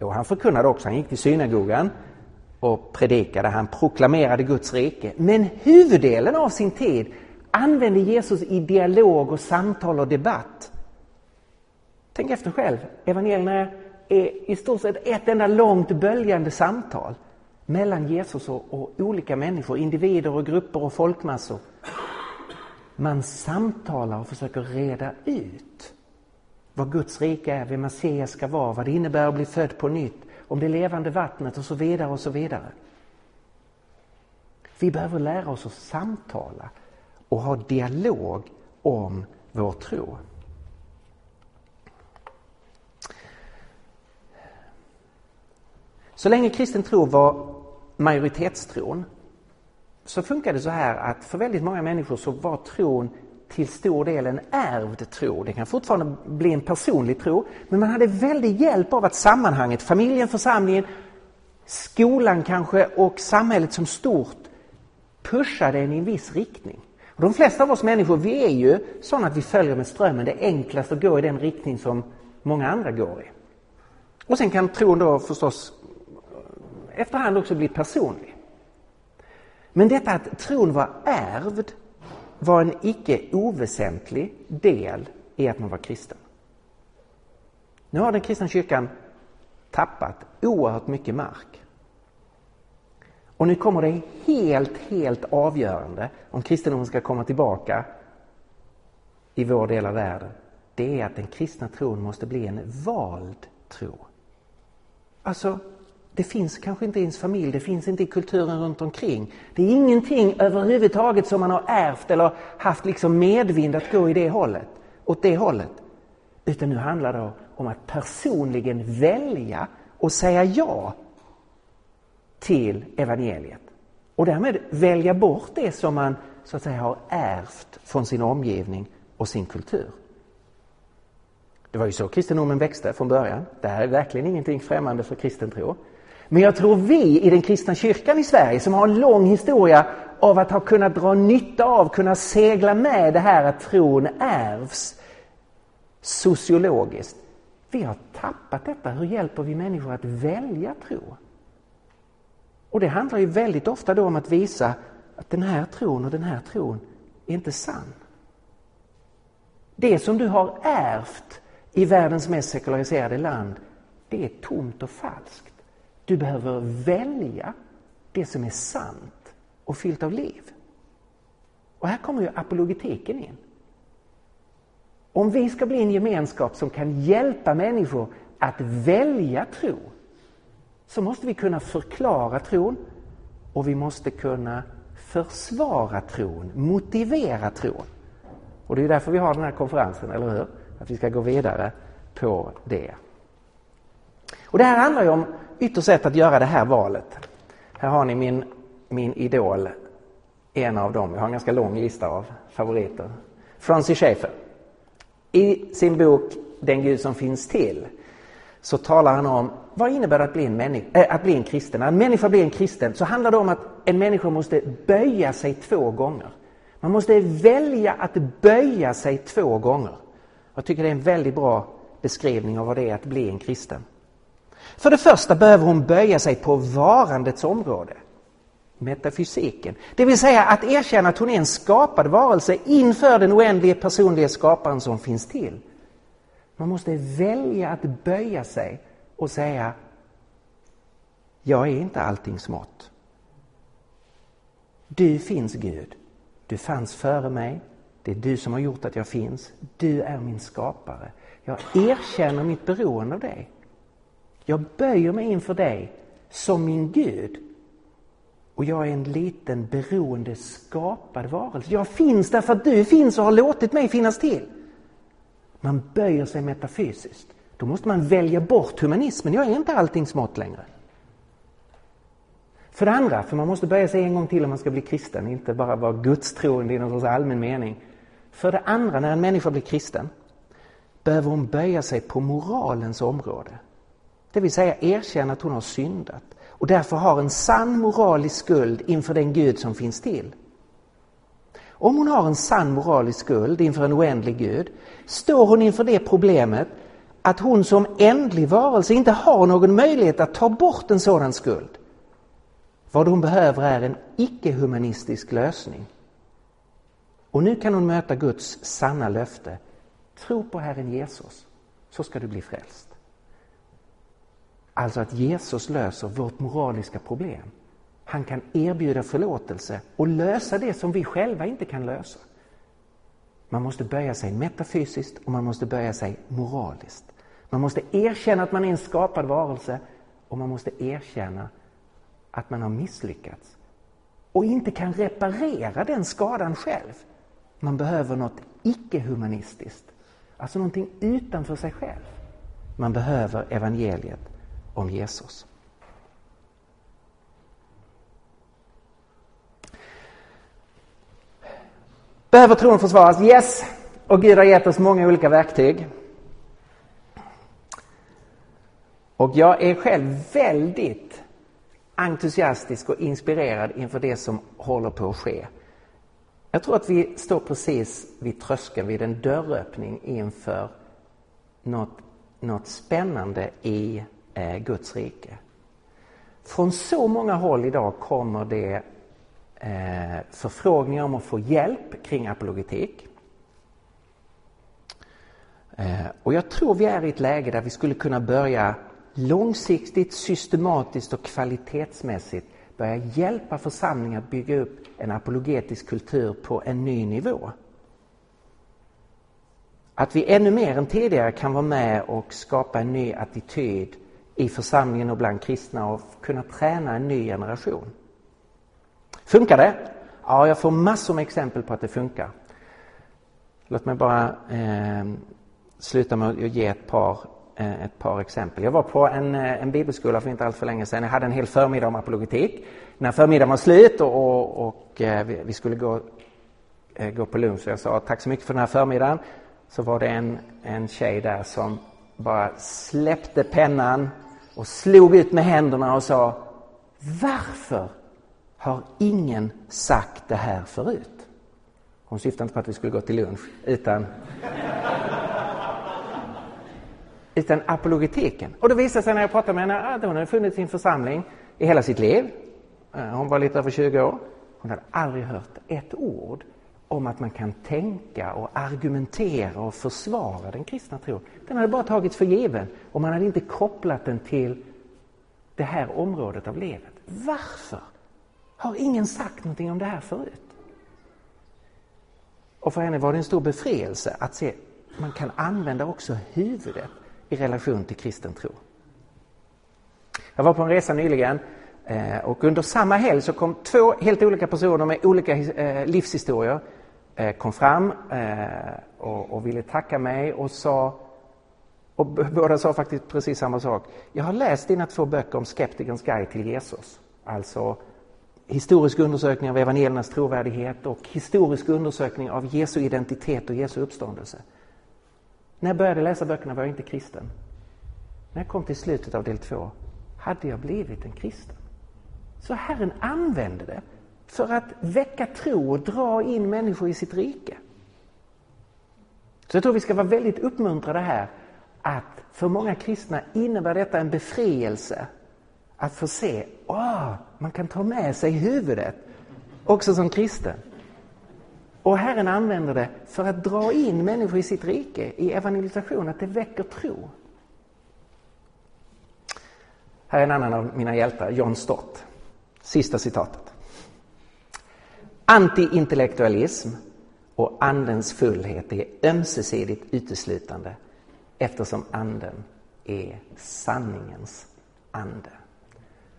Jo, han förkunnade också, han gick till synagogan och predikade, han proklamerade Guds rike. Men huvuddelen av sin tid använde Jesus i dialog och samtal och debatt. Tänk efter själv, evangelierna är i stort sett ett enda långt böljande samtal mellan Jesus och, och olika människor, individer och grupper och folkmassor. Man samtalar och försöker reda ut vad Guds rike är, vem Messias ska vara, vad det innebär att bli född på nytt, om det levande vattnet och så vidare och så vidare. Vi behöver lära oss att samtala och ha dialog om vår tro. Så länge kristen tro var majoritetstron så funkar det så här att för väldigt många människor så var tron till stor del en ärvd tro. Det kan fortfarande bli en personlig tro, men man hade väldigt hjälp av att sammanhanget, familjen, församlingen, skolan kanske och samhället som stort pushade en i en viss riktning. Och de flesta av oss människor, vi är ju sådana att vi följer med strömmen. Det är enklast att gå i den riktning som många andra går i. Och sen kan tron då förstås efterhand också bli personlig. Men detta att tron var ärvd var en icke oväsentlig del i att man var kristen. Nu har den kristna kyrkan tappat oerhört mycket mark. Och nu kommer det helt, helt avgörande om kristendomen ska komma tillbaka i vår del av världen. Det är att den kristna tron måste bli en vald tro. Alltså, det finns kanske inte i ens familj, det finns inte i kulturen runt omkring. Det är ingenting överhuvudtaget som man har ärvt eller haft liksom medvind att gå i det hållet, åt det hållet. Utan nu handlar det om att personligen välja och säga ja till evangeliet. Och därmed välja bort det som man så att säga har ärvt från sin omgivning och sin kultur. Det var ju så kristendomen växte från början. Det här är verkligen ingenting främmande för kristen tro. Men jag tror vi i den kristna kyrkan i Sverige som har en lång historia av att ha kunnat dra nytta av, kunna segla med det här att tron ärvs sociologiskt. Vi har tappat detta. Hur hjälper vi människor att välja tro? Och det handlar ju väldigt ofta då om att visa att den här tron och den här tron är inte sann. Det som du har ärvt i världens mest sekulariserade land, det är tomt och falskt. Du behöver välja det som är sant och fyllt av liv. Och här kommer ju apologetiken in. Om vi ska bli en gemenskap som kan hjälpa människor att välja tro så måste vi kunna förklara tron och vi måste kunna försvara tron, motivera tron. Och det är därför vi har den här konferensen, eller hur? Att vi ska gå vidare på det. Och det här handlar ju om ytterst sätt att göra det här valet. Här har ni min, min idol, en av dem. Jag har en ganska lång lista av favoriter. Francis Schaeffer. I sin bok Den Gud som finns till så talar han om vad innebär det att bli en, människa, äh, eh, att bli en kristen. När en människa blir en kristen så handlar det om att en människa måste böja sig två gånger. Man måste välja att böja sig två gånger. Jag tycker det är en väldigt bra beskrivning av vad det är att bli en kristen. För det första behöver hon böja sig på varandets område. Metafysiken. Det vill säga att erkänna att hon är en skapad varelse inför den oändlige personliga skaparen som finns till. Man måste välja att böja sig och säga Jag är inte allting smått. Du finns Gud. Du fanns före mig. Det är du som har gjort att jag finns. Du är min skapare. Jag erkänner mitt beroende av dig. Jag böjer mig inför dig som min Gud. Och jag är en liten beroende skapad varelse. Jag finns därför att du finns och har låtit mig finnas till. Man böjer sig metafysiskt. Då måste man välja bort humanismen. Jag är inte allting smått längre. För det andra, för man måste böja sig en gång till om man ska bli kristen, inte bara vara gudstroende i någon sorts allmän mening. För det andra, när en människa blir kristen, behöver hon böja sig på moralens område. Det vill säga erkänna att hon har syndat och därför har en sann moralisk skuld inför den Gud som finns till. Om hon har en sann moralisk skuld inför en oändlig Gud står hon inför det problemet att hon som ändlig varelse inte har någon möjlighet att ta bort en sådan skuld. Vad hon behöver är en icke-humanistisk lösning. Och nu kan hon möta Guds sanna löfte. Tro på Herren Jesus, så ska du bli frälst. Alltså att Jesus löser vårt moraliska problem. Han kan erbjuda förlåtelse och lösa det som vi själva inte kan lösa. Man måste böja sig metafysiskt och man måste böja sig moraliskt. Man måste erkänna att man är en skapad varelse och man måste erkänna att man har misslyckats och inte kan reparera den skadan själv. Man behöver något icke-humanistiskt, alltså någonting utanför sig själv. Man behöver evangeliet om Jesus. Behöver tron försvaras? Yes! Och Gud har gett oss många olika verktyg. Och jag är själv väldigt entusiastisk och inspirerad inför det som håller på att ske. Jag tror att vi står precis vid tröskeln, vid en dörröppning inför något, något spännande i Eh, Guds rike. Från så många håll idag kommer det eh, förfrågningar om att få hjälp kring apologetik. Eh, och jag tror vi är i ett läge där vi skulle kunna börja långsiktigt, systematiskt och kvalitetsmässigt börja hjälpa församlingar att bygga upp en apologetisk kultur på en ny nivå. Att vi ännu mer än tidigare kan vara med och skapa en ny attityd i församlingen och bland kristna och kunna träna en ny generation. Funkar det? Ja, jag får massor med exempel på att det funkar. Låt mig bara eh, sluta med att ge ett par, eh, ett par exempel. Jag var på en, eh, en bibelskola för inte allt för länge sedan. Jag hade en hel förmiddag om apologetik. När förmiddagen var slut och, och, och eh, vi, skulle gå, eh, gå på lunch så jag sa tack så mycket för den här förmiddagen. Så var det en, en tjej där som bara släppte pennan och slog ut med händerna och sa Varför har ingen sagt det här förut? Hon syftade inte på att vi skulle gå till lunch, utan utan apologetiken. Och det visade sig när jag pratade med henne att hon hade funnits i en församling i hela sitt liv. Eh, hon var lite över 20 år. Hon hade aldrig hört ett ord om att man kan tänka och argumentera och försvara den kristna tron. Den hade bara tagits för given och man hade inte kopplat den till det här området av livet. Varför har ingen sagt någonting om det här förut? Och för henne var det en stor befrielse att se att man kan använda också huvudet i relation till kristen tro. Jag var på en resa nyligen eh, och under samma helg så kom två helt olika personer med olika eh, livshistorier Eh, kom fram eh, och ville tacka mig och sa Och båda sa faktiskt precis samma sak. Jag har läst dina två böcker om Skeptikerns guide till Jesus. Alltså historisk undersökning av evangeliernas trovärdighet och historisk undersökning av Jesu identitet och Jesu uppståndelse. När jag började läsa böckerna var jag inte kristen. När jag kom till slutet av del två hade jag blivit en kristen. Så Herren använde det för att väcka tro och dra in människor i sitt rike. Så jag tror vi ska vara väldigt uppmuntrade här att för många kristna innebär detta en befrielse att få se, åh, man kan ta med sig huvudet också som kristen. Och Herren använder det för att dra in människor i sitt rike, i evangelisation, att det väcker tro. Här är en annan av mina hjältar, John Stott. Sista citatet. Antiintellektualism och andens fullhet är ömsesidigt uteslutande eftersom anden är sanningens ande.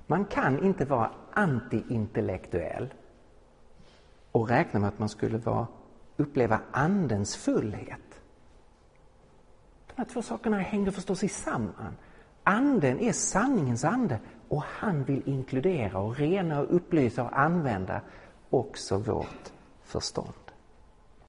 Man kan inte vara antiintellektuell och räkna med att man skulle vara, uppleva andens fullhet. De här två sakerna hänger förstås samman. Anden är sanningens ande och han vill inkludera och rena och upplysa och använda också vårt förstånd.